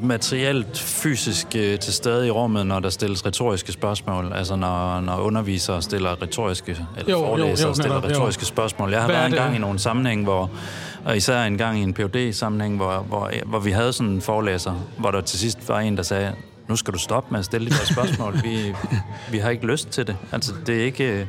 materielt, fysisk øh, til stede i rummet, når der stilles retoriske spørgsmål? Altså når, når undervisere stiller retoriske, eller Jo, jo, forelæsere jo, stiller netop, jo. retoriske spørgsmål. Jeg har Hvad været en gang i nogle sammenhæng, hvor, og især en gang i en phd sammenhæng hvor, hvor, hvor vi havde sådan en forelæser, hvor der til sidst var en, der sagde, nu skal du stoppe med at stille de der spørgsmål. Vi, vi har ikke lyst til det. Altså, det er ikke...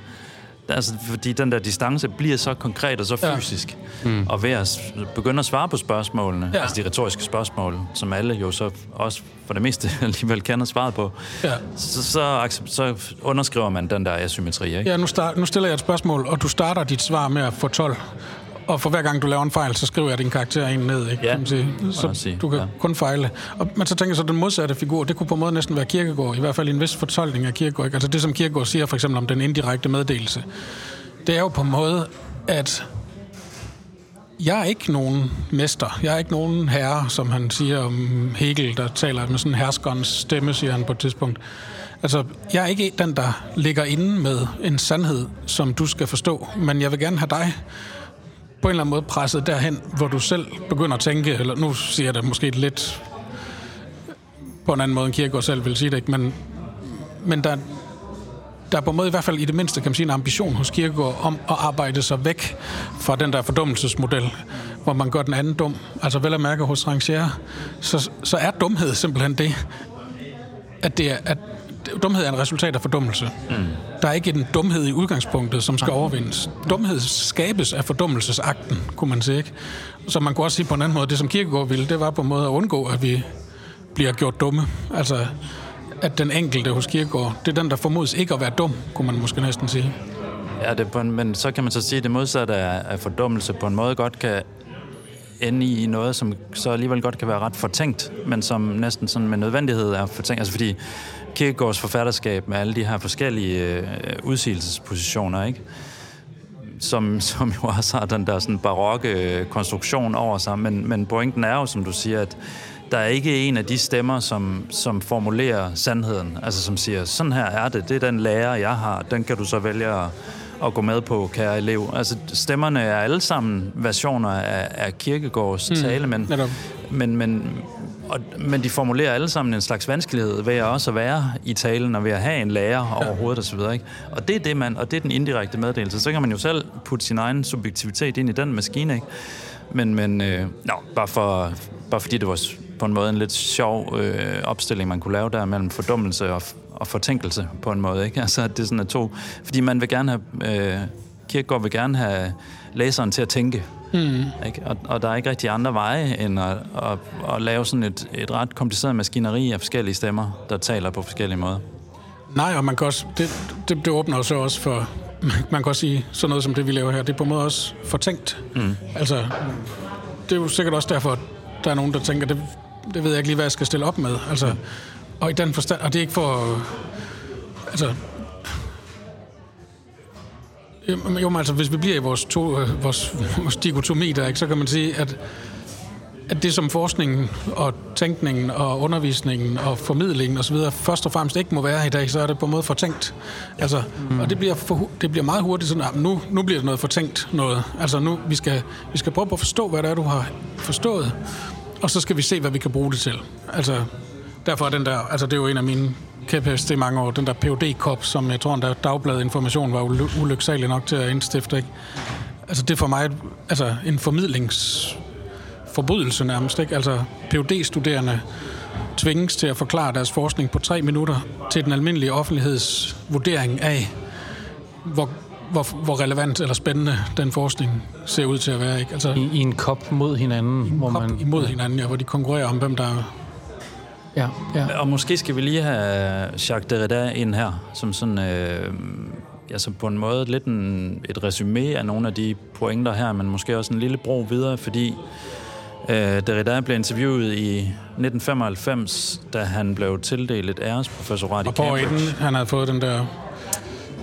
Altså, fordi den der distance bliver så konkret og så Ja. fysisk. Mm. Og ved at begynde at svare på spørgsmålene, Ja. ja. altså de retoriske spørgsmål, som alle jo så også for det meste alligevel kender svaret på, Ja. så, så, så underskriver man den der asymmetri, ikke? Ja, nu, start, nu stiller jeg et spørgsmål, og du starter dit svar med at få 12. Og for hver gang du laver en fejl, så skriver jeg din karakter en ned, ikke? Ja, kan man sige. Så man sige, du kan ja. kun fejle. Og, men så tænker jeg så, den modsatte figur, det kunne på en måde næsten være Kirkegaard, i hvert fald i en vis fortolkning af Kirkegaard. Ikke? Altså det, som Kirkegaard siger for eksempel om den indirekte meddelelse, det er jo på en måde, at jeg er ikke nogen mester. Jeg er ikke nogen herre, som han siger om Hegel, der taler med sådan en herskerens stemme, siger han på et tidspunkt. Altså, jeg er ikke den, der ligger inde med en sandhed, som du skal forstå, men jeg vil gerne have dig på en eller anden måde presset derhen, hvor du selv begynder at tænke, eller nu siger jeg det måske lidt på en anden måde, end Kierkegaard selv vil sige det, ikke? men, men der, der er på en måde i hvert fald i det mindste, kan man sige, en ambition hos Kierkegaard om at arbejde sig væk fra den der fordummelsesmodel, hvor man gør den anden dum. Altså vel at mærke hos Rangier, så, så er dumhed simpelthen det, at det er, at dumhed er en resultat af fordummelse. Mm. Der er ikke en dumhed i udgangspunktet, som skal overvindes. Dumhed skabes af fordummelsesakten, kunne man sige. Ikke? Så man kunne også sige på en anden måde, det som Kierkegaard ville, det var på en måde at undgå, at vi bliver gjort dumme. Altså, at den enkelte hos Kierkegaard, det er den, der formodes ikke at være dum, kunne man måske næsten sige. Ja, det på en, men så kan man så sige, at det modsatte af, af fordummelse på en måde godt kan ende i noget, som så alligevel godt kan være ret fortænkt, men som næsten sådan med nødvendighed er fortænkt. Altså fordi Kierkegaards forfatterskab med alle de her forskellige øh, udsigelsespositioner, ikke? Som, som jo også har den der sådan barokke øh, konstruktion over sig, men, men pointen er jo, som du siger, at der er ikke en af de stemmer, som, som formulerer sandheden, altså som siger, sådan her er det, det er den lærer, jeg har, den kan du så vælge at, at gå med på, kære elev. Altså stemmerne er alle sammen versioner af, af Kierkegaards mm, tale, men, men, men, og, men de formulerer alle sammen en slags vanskelighed ved at også være i talen og ved at have en lærer overhovedet osv. Ikke? Og det er det, man, og det er den indirekte meddelelse. Så kan man jo selv putte sin egen subjektivitet ind i den maskine, ikke? Men, men øh, no, bare, for, bare fordi det var på en måde en lidt sjov øh, opstilling, man kunne lave der mellem fordummelse og, og fortænkelse på en måde. Ikke? Altså, at det sådan er to... Fordi man vil gerne have... Øh, Kierkegaard vil gerne have læseren til at tænke. Mm. Ikke? Og, og der er ikke rigtig andre veje, end at, at, at lave sådan et, et ret kompliceret maskineri af forskellige stemmer, der taler på forskellige måder. Nej, og man kan også, det, det, det åbner så også for, man kan også sige, sådan noget som det, vi laver her, det er på en måde også fortænkt. Mm. Altså, det er jo sikkert også derfor, at der er nogen, der tænker, det, det ved jeg ikke lige, hvad jeg skal stille op med. Altså, og i den forstand, og det er ikke for, altså, jo, men altså, hvis vi bliver i vores, to, øh, vores, vores dikotomi der, ikke, så kan man sige, at at det som forskningen og tænkningen og undervisningen og formidlingen osv. først og fremmest ikke må være i dag, så er det på en måde fortænkt. Altså, mm. Og det bliver, for, det bliver meget hurtigt sådan, at nu, nu bliver det noget fortænkt noget. Altså nu, vi skal, vi skal prøve på at forstå, hvad det er, du har forstået, og så skal vi se, hvad vi kan bruge det til. Altså, derfor er den der, altså det er jo en af mine kæpheste i mange år, den der phd kop som jeg tror, der Dagbladet Information var ulyksalig nok til at indstifte. Ikke? Altså det er for mig altså, en formidlings forbrydelse nærmest. Ikke? Altså phd studerende tvinges til at forklare deres forskning på tre minutter til den almindelige offentligheds vurdering af, hvor, hvor, hvor relevant eller spændende den forskning ser ud til at være. Ikke? Altså, I, I en kop mod hinanden? I en hvor kop man, imod hinanden, ja, hvor de konkurrerer om, hvem der Ja, ja. Og måske skal vi lige have Jacques Derrida ind her, som sådan, øh, altså på en måde lidt en, et resume af nogle af de pointer her, men måske også en lille bro videre, fordi Øh, Derrida blev interviewet i 1995, da han blev tildelt et æresprofessorat i Cambridge. Og inden han havde fået den der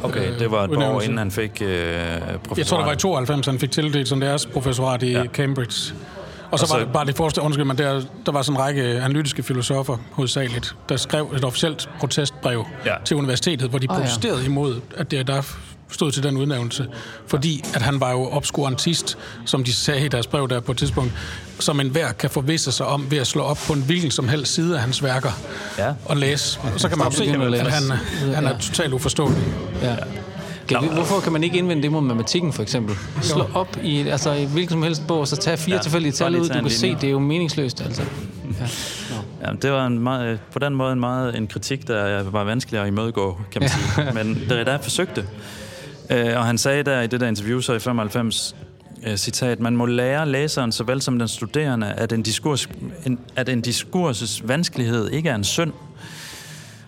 Okay, det var et par år inden han fik øh, professorat. Jeg tror, det var i 92, han fik tildelt sådan deres professorat i ja. Cambridge. Og så, var det bare det forreste, undskyld, men der, der var sådan en række analytiske filosofer hovedsageligt, der skrev et officielt protestbrev ja. til universitetet, hvor de protesterede oh, ja. imod, at det der stod til den udnævnelse, fordi at han var jo obskurantist, som de sagde i deres brev der på et tidspunkt, som enhver kan forvisse sig om ved at slå op på en hvilken som helst side af hans værker ja. og læse. Og så kan man jo se, at han, han er totalt uforståelig. Ja. Okay, hvorfor kan man ikke indvende det mod matematikken, for eksempel? Slå op i, altså, i hvilken som helst bog, så tage fire ja, tilfældige tal ud, du kan se, det er jo meningsløst, altså. Ja. Ja, det var en meget, på den måde en meget en kritik, der var vanskelig at imødegå, kan man sige. Men det er der, jeg forsøgte. Øh, og han sagde der i det der interview så i 95, øh, citat, man må lære læseren såvel som den studerende, at en, diskurs, en, at en diskurses vanskelighed ikke er en synd,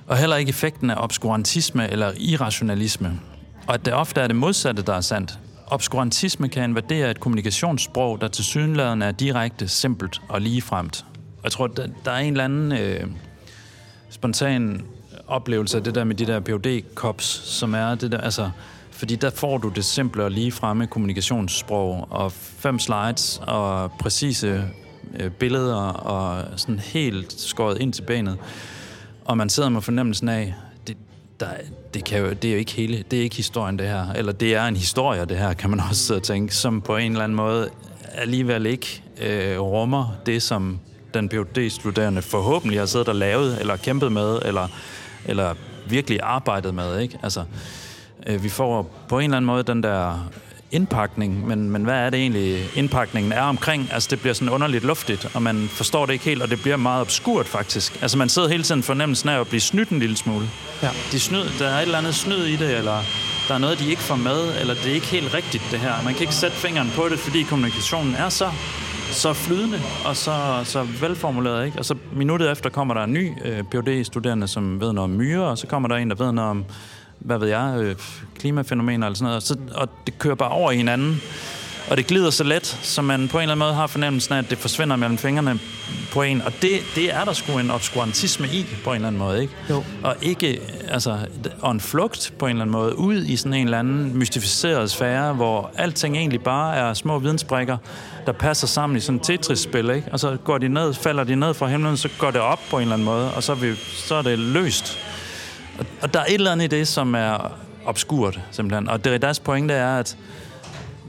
og heller ikke effekten af obskurantisme eller irrationalisme. Og at det ofte er det modsatte, der er sandt. Obskurantisme kan invadere et kommunikationssprog, der til synligheden er direkte, simpelt og ligefremt. Og jeg tror, der, der er en eller anden øh, spontan oplevelse af det der med de der phd kops som er det der, altså fordi der får du det simple og lige fremme kommunikationssprog, og fem slides og præcise øh, billeder, og sådan helt skåret ind til benet. Og man sidder med fornemmelsen af, der, det, kan jo, det er jo ikke hele, det er ikke historien det her, eller det er en historie det her, kan man også sidde og tænke, som på en eller anden måde alligevel ikke øh, rummer det, som den phd studerende forhåbentlig har siddet og lavet, eller kæmpet med, eller, eller virkelig arbejdet med, ikke? Altså, Øh, vi får på en eller anden måde den der indpakning, men, men hvad er det egentlig, indpakningen er omkring? Altså, det bliver sådan underligt luftigt, og man forstår det ikke helt, og det bliver meget obskurt, faktisk. Altså, man sidder hele tiden fornemmelsen af at blive snydt en lille smule. Ja. De snyd, der er et eller andet snyd i det, eller der er noget, de ikke får med, eller det er ikke helt rigtigt, det her. Man kan ikke sætte fingeren på det, fordi kommunikationen er så så flydende og så, så velformuleret. Ikke? Og så minuttet efter kommer der en ny øh, phd studerende som ved noget om myrer, og så kommer der en, der ved noget om hvad ved jeg, øh, klimafænomener eller sådan noget, så, og det kører bare over i hinanden. Og det glider så let, så man på en eller anden måde har fornemmelsen af, at det forsvinder mellem fingrene på en. Og det, det er der sgu en obskurantisme i, på en eller anden måde, ikke? Jo. Og ikke, altså, og en flugt på en eller anden måde, ud i sådan en eller anden mystificeret sfære, hvor alting egentlig bare er små vidensbrikker, der passer sammen i sådan et Tetris-spil, ikke? Og så går de ned, falder de ned fra himlen, så går det op på en eller anden måde, og så er, vi, så er det løst og, og der er et eller andet i det, som er obskurt, simpelthen. Og Derridas pointe er, at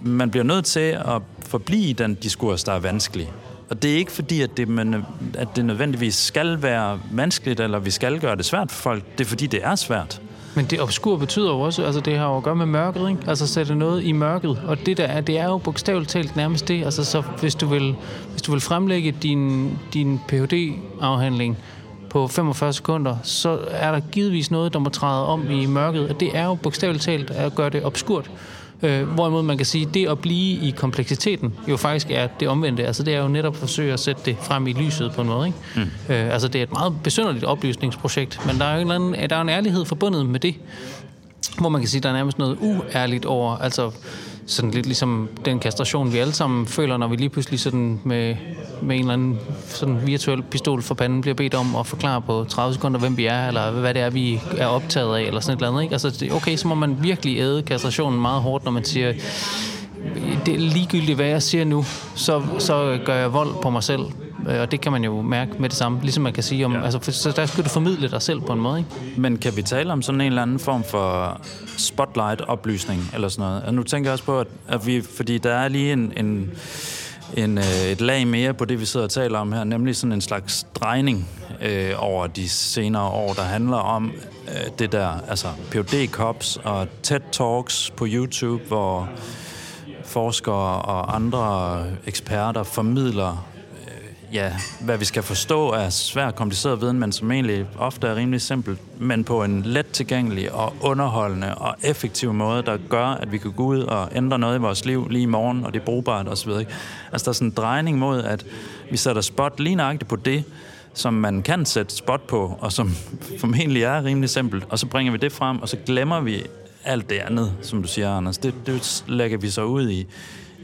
man bliver nødt til at forblive den diskurs, der er vanskelig. Og det er ikke fordi, at det, man, at det nødvendigvis skal være vanskeligt, eller vi skal gøre det svært for folk. Det er fordi, det er svært. Men det obskur betyder jo også, altså det har jo at gøre med mørket, ikke? Altså sætte noget i mørket. Og det der er, det er jo bogstaveligt talt nærmest det. Altså så hvis du vil, hvis du vil fremlægge din, din Ph.D.-afhandling på 45 sekunder, så er der givetvis noget, der må træde om i mørket. Og det er jo bogstaveligt talt at gøre det obskurt. Øh, hvorimod man kan sige, at det at blive i kompleksiteten jo faktisk er det omvendte. Altså det er jo netop at forsøge at sætte det frem i lyset på en måde. Ikke? Mm. Øh, altså det er et meget besynderligt oplysningsprojekt, men der er jo en, anden, der er en ærlighed forbundet med det, hvor man kan sige, at der er nærmest noget uærligt over, altså sådan lidt ligesom den kastration, vi alle sammen føler, når vi lige pludselig sådan med, med en eller anden sådan virtuel pistol for panden bliver bedt om at forklare på 30 sekunder, hvem vi er, eller hvad det er, vi er optaget af, eller sådan et eller andet. Ikke? Altså, okay, så må man virkelig æde kastrationen meget hårdt, når man siger, det er ligegyldigt, hvad jeg siger nu, så, så gør jeg vold på mig selv. Øh, og det kan man jo mærke med det samme, ligesom man kan sige om, ja. altså, så der skal du formidle dig selv på en måde, ikke? Men kan vi tale om sådan en eller anden form for spotlight-oplysning eller sådan noget? Altså, nu tænker jeg også på, at, at vi, fordi der er lige en, en, en, øh, et lag mere på det, vi sidder og taler om her, nemlig sådan en slags drejning øh, over de senere år, der handler om øh, det der, altså PhD Cops og TED Talks på YouTube, hvor forskere og andre eksperter formidler ja, hvad vi skal forstå er svært kompliceret viden, men som egentlig ofte er rimelig simpelt, men på en let tilgængelig og underholdende og effektiv måde, der gør, at vi kan gå ud og ændre noget i vores liv lige i morgen, og det er brugbart osv. Altså der er sådan en drejning mod, at vi sætter spot lige nøjagtigt på det, som man kan sætte spot på, og som formentlig er rimelig simpelt, og så bringer vi det frem, og så glemmer vi alt det andet, som du siger, Anders. Det, det lægger vi så ud i,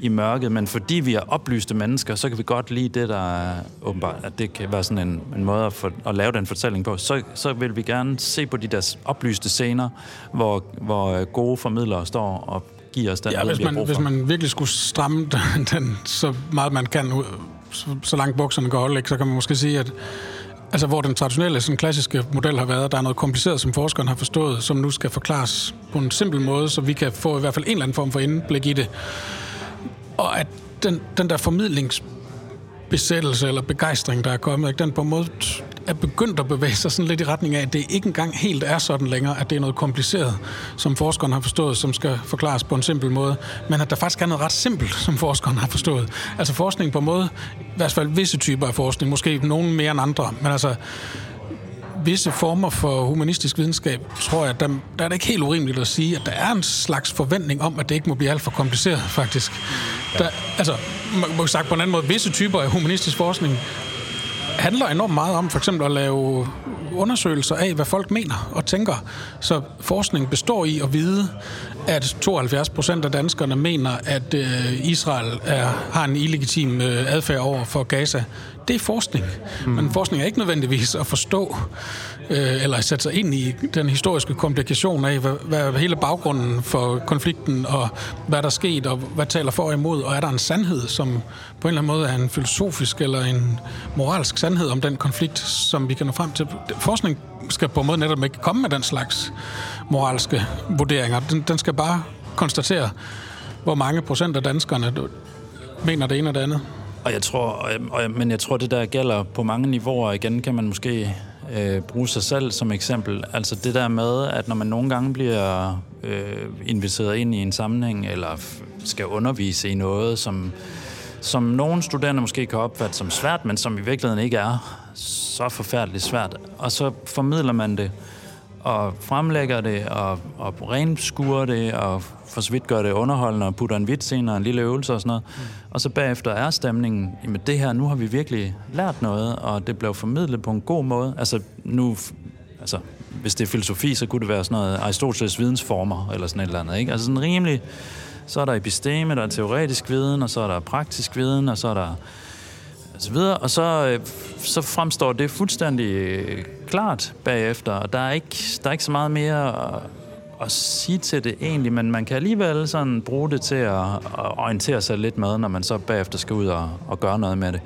i mørket, men fordi vi er oplyste mennesker, så kan vi godt lide det, der er åbenbart, at det kan være sådan en, en måde at, for, at lave den fortælling på. Så, så vil vi gerne se på de der oplyste scener, hvor, hvor gode formidlere står og giver os den ja, hvis man, hvis man virkelig skulle stramme den, den så meget man kan, så, så langt bukserne går holde, så kan man måske sige, at Altså, hvor den traditionelle, sådan klassiske model har været, der er noget kompliceret, som forskeren har forstået, som nu skal forklares på en simpel måde, så vi kan få i hvert fald en eller anden form for indblik i det. Og at den, den der formidlingsbesættelse eller begejstring, der er kommet, ikke, den på en måde er begyndt at bevæge sig sådan lidt i retning af, at det ikke engang helt er sådan længere, at det er noget kompliceret, som forskeren har forstået, som skal forklares på en simpel måde, men at der faktisk er noget ret simpelt, som forskeren har forstået. Altså forskning på en måde, i hvert fald visse typer af forskning, måske nogen mere end andre, men altså visse former for humanistisk videnskab, tror jeg, der, der er det ikke helt urimeligt at sige, at der er en slags forventning om, at det ikke må blive alt for kompliceret, faktisk. Der, altså, man må sagt på en anden måde, visse typer af humanistisk forskning handler enormt meget om for eksempel at lave undersøgelser af, hvad folk mener og tænker. Så forskning består i at vide, at 72 procent af danskerne mener, at øh, Israel er, har en illegitim øh, adfærd over for Gaza. Det er forskning. Mm. Men forskning er ikke nødvendigvis at forstå øh, eller sætte sig ind i den historiske komplikation af, hvad, hvad hele baggrunden for konflikten, og hvad der er sket, og hvad taler for og imod, og er der en sandhed, som på en eller anden måde er en filosofisk eller en moralsk sandhed om den konflikt, som vi kan nå frem til. Forskning skal på en måde netop ikke komme med den slags moralske vurderinger. Den, den skal bare konstatere, hvor mange procent af danskerne mener det ene og det andet. Og jeg tror, og, øhm, øhm, men jeg tror, det der gælder på mange niveauer. Igen kan man måske øh, bruge sig selv som eksempel. Altså det der med, at når man nogle gange bliver øh, inviteret ind i en sammenhæng, eller skal undervise i noget, som, som nogle studerende måske kan opfatte som svært, men som i virkeligheden ikke er så forfærdeligt svært. Og så formidler man det, og fremlægger det, og, og renskurer det, og for så vidt gør det underholdende, og putter en vits ind og en lille øvelse og sådan noget. Mm. Og så bagefter er stemningen, jamen det her, nu har vi virkelig lært noget, og det blev formidlet på en god måde. Altså nu, altså hvis det er filosofi, så kunne det være sådan noget Aristoteles vidensformer, eller sådan et eller andet, ikke? Altså sådan rimelig, så er der episteme, der er teoretisk viden, og så er der praktisk viden, og så er der og så videre, og så, øh, så fremstår det fuldstændig øh, klart bagefter, og der er ikke, der er ikke så meget mere at, at sige til det egentlig, men man kan alligevel sådan bruge det til at, at orientere sig lidt med, når man så bagefter skal ud og, og gøre noget med det.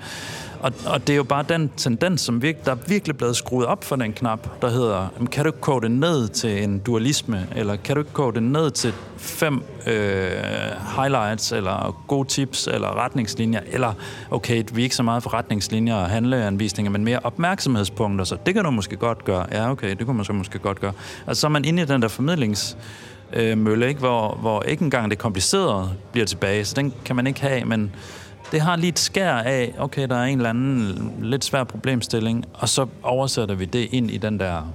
Og, og det er jo bare den tendens, som virke, der er virkelig blevet skruet op for den knap, der hedder, kan du ikke koge det ned til en dualisme, eller kan du ikke koge det ned til fem øh, highlights, eller gode tips, eller retningslinjer, eller okay, vi er ikke så meget for retningslinjer og handleanvisninger, men mere opmærksomhedspunkter, så det kan du måske godt gøre. Ja, okay, det kunne man så måske godt gøre. Altså så er man inde i den der formidlings øh, mølle, ikke? Hvor, hvor ikke engang det komplicerede bliver tilbage, så den kan man ikke have, men det har lige et skær af, okay, der er en eller anden lidt svær problemstilling, og så oversætter vi det ind i den der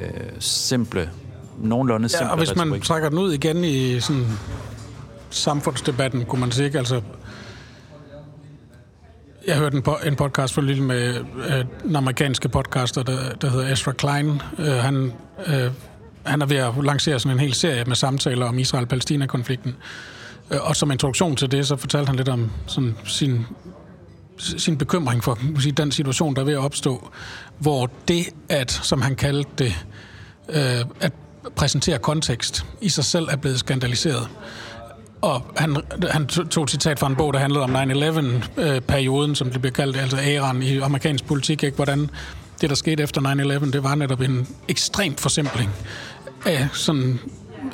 øh, simple, nogenlunde simple Ja, og hvis man retorik. trækker den ud igen i sådan samfundsdebatten, kunne man sige, altså jeg hørte en, po- en podcast for lille med øh, den amerikanske podcaster, der, der hedder Ezra Klein. Øh, han, øh, han er ved at lancere sådan en hel serie med samtaler om Israel-Palæstina-konflikten. Øh, og som introduktion til det, så fortalte han lidt om sådan sin, sin bekymring for sige, den situation, der er ved at opstå, hvor det, at, som han kaldte det, øh, at præsentere kontekst i sig selv er blevet skandaliseret. Og han, han tog et citat fra en bog, der handlede om 9-11-perioden, øh, som det bliver kaldt, altså æraen i amerikansk politik, ikke? hvordan det, der skete efter 9-11, det var netop en ekstrem forsimpling af sådan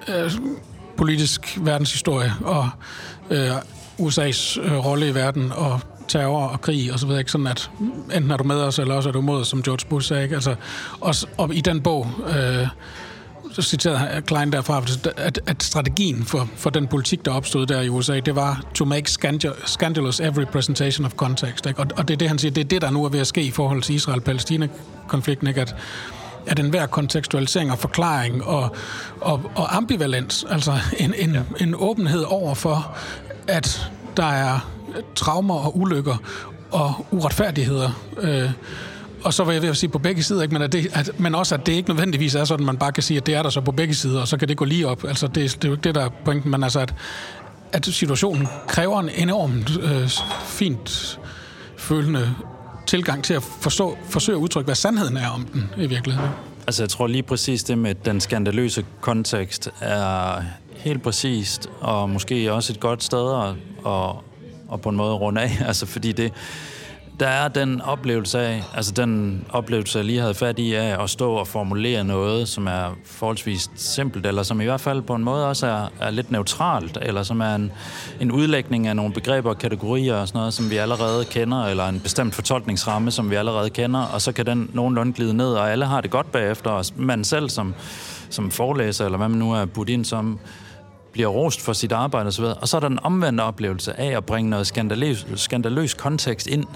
øh, politisk verdenshistorie og øh, USA's øh, rolle i verden og terror og krig og så videre, ikke? sådan at enten er du med os, eller også er du mod os, som George Bush sagde. Ikke? Altså, og, og i den bog, øh, så citerede Klein derfra, at, at strategien for, for den politik, der opstod der i USA, det var to make scandalous every presentation of context. Ikke? Og, og det er det, han siger, det er det, der nu er ved at ske i forhold til Israel-Palæstina-konflikten, ikke? At, at enhver kontekstualisering og forklaring og, og, og ambivalens, altså en, en, ja. en åbenhed over for, at der er traumer og ulykker og uretfærdigheder, øh, og så vil jeg ved at sige på begge sider, ikke? Men, at det, at, men også, at det ikke nødvendigvis er sådan, at man bare kan sige, at det er der så på begge sider, og så kan det gå lige op. Altså, det, det er jo ikke det, der er pointen, men altså, at, at situationen kræver en enormt øh, fint følende tilgang til at forstå, forsøge at udtrykke, hvad sandheden er om den i virkeligheden. Altså, jeg tror lige præcis det med den skandaløse kontekst er helt præcist, og måske også et godt sted at, at, at på en måde runde af. Altså, fordi det, der er den oplevelse af, altså den oplevelse, jeg lige havde fat i af at stå og formulere noget, som er forholdsvis simpelt, eller som i hvert fald på en måde også er, er lidt neutralt, eller som er en, en udlægning af nogle begreber og kategorier og sådan noget, som vi allerede kender, eller en bestemt fortolkningsramme, som vi allerede kender, og så kan den nogenlunde glide ned, og alle har det godt bagefter, og man selv som, som forelæser, eller hvad man nu er budt ind som, bliver rost for sit arbejde osv., og så er der den omvendte oplevelse af at bringe noget skandaløs, skandaløs kontekst ind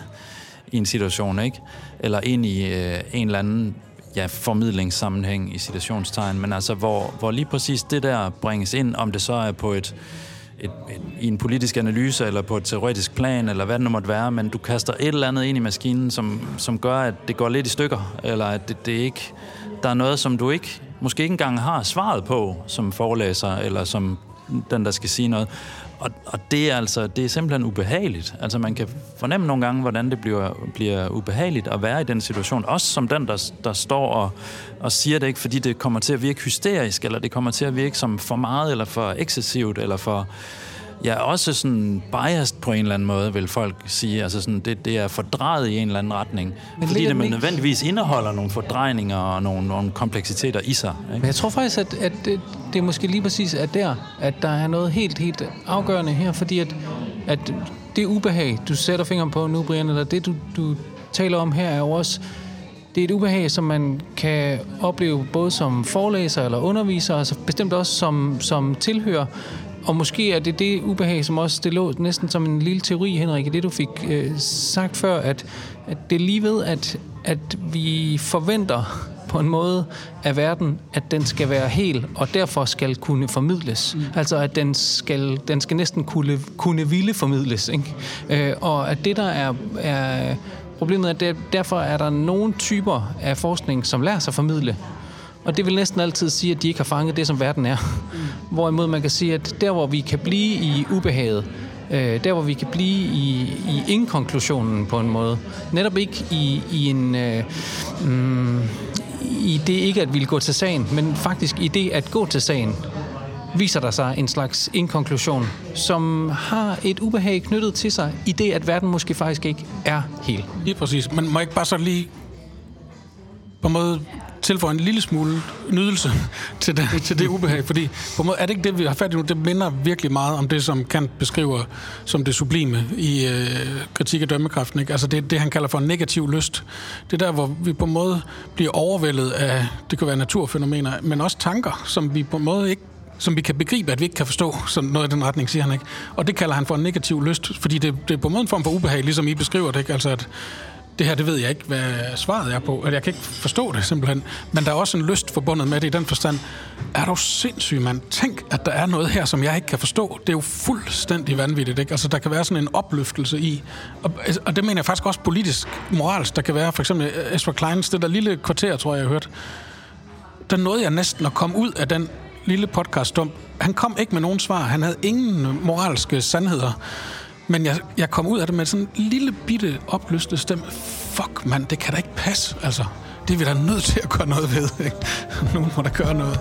i en situation, ikke? Eller ind i øh, en eller anden ja, formidlingssammenhæng i situationstegn, men altså hvor, hvor lige præcis det der bringes ind, om det så er på et, et, et, i en politisk analyse, eller på et teoretisk plan, eller hvad det nu måtte være, men du kaster et eller andet ind i maskinen, som, som gør, at det går lidt i stykker, eller at det, det ikke, der er noget, som du ikke, måske ikke engang har svaret på, som forelæser, eller som den, der skal sige noget. Og, og det er altså, det er simpelthen ubehageligt. Altså man kan fornemme nogle gange, hvordan det bliver, bliver ubehageligt at være i den situation. Også som den, der, der står og, og siger det ikke, fordi det kommer til at virke hysterisk, eller det kommer til at virke som for meget, eller for excessivt, eller for... Ja, også sådan biased på en eller anden måde, vil folk sige. Altså sådan, det, det er fordrejet i en eller anden retning. Men fordi det nødvendigvis indeholder nogle fordrejninger og nogle, nogle kompleksiteter i sig. Ikke? Men jeg tror faktisk, at, at det, det er måske lige præcis er der, at der er noget helt, helt afgørende her, fordi at, at det ubehag, du sætter fingeren på nu, Brian, eller det, du, du taler om her, er jo også det er et ubehag, som man kan opleve både som forelæser eller underviser, altså bestemt også som, som tilhører. Og måske er det det ubehag, som også det lå næsten som en lille teori, Henrik, i det du fik øh, sagt før, at, at det er lige ved, at, at vi forventer på en måde af verden, at den skal være hel, og derfor skal kunne formidles. Mm. Altså, at den skal, den skal næsten kunne, kunne ville formidles. Ikke? Øh, og at det, der er, er problemet, er, at derfor er der nogle typer af forskning, som lærer sig formidle, og det vil næsten altid sige, at de ikke har fanget det, som verden er. Mm. Hvorimod man kan sige, at der, hvor vi kan blive i ubehaget, øh, der, hvor vi kan blive i, i inkonklusionen på en måde, netop ikke i, i en... Øh, mm, i det ikke at ville gå til sagen, men faktisk i det at gå til sagen, viser der sig en slags inkonklusion, som har et ubehag knyttet til sig, i det, at verden måske faktisk ikke er helt. Lige præcis. Men må jeg ikke bare så lige på en måde tilføje en lille smule nydelse til det, til det ubehag, fordi på en måde er det ikke det, vi har fat i nu. Det minder virkelig meget om det, som Kant beskriver som det sublime i øh, kritik af dømmekraften. Ikke? Altså det, det, han kalder for en negativ lyst. Det er der, hvor vi på en måde bliver overvældet af, det kan være naturfænomener, men også tanker, som vi på en måde ikke som vi kan begribe, at vi ikke kan forstå, sådan noget i den retning, siger han ikke. Og det kalder han for en negativ lyst, fordi det, det er på en måde en form for ubehag, ligesom I beskriver det, ikke? Altså at det her, det ved jeg ikke, hvad svaret er på, eller jeg kan ikke forstå det simpelthen, men der er også en lyst forbundet med det i den forstand. Er du sindssyg, mand? Tænk, at der er noget her, som jeg ikke kan forstå. Det er jo fuldstændig vanvittigt, ikke? Altså, der kan være sådan en opløftelse i, og, og det mener jeg faktisk også politisk, moralsk, der kan være, for eksempel øh, Esper Kleins, det der lille kvarter, tror jeg, jeg har hørt, der nåede jeg næsten at komme ud af den lille podcast Han kom ikke med nogen svar. Han havde ingen moralske sandheder. Men jeg, jeg kom ud af det med sådan en lille bitte opløste stemme. Fuck, mand, det kan da ikke passe. Altså, det er vi da nødt til at gøre noget ved. Ikke? Nogen må da gøre noget.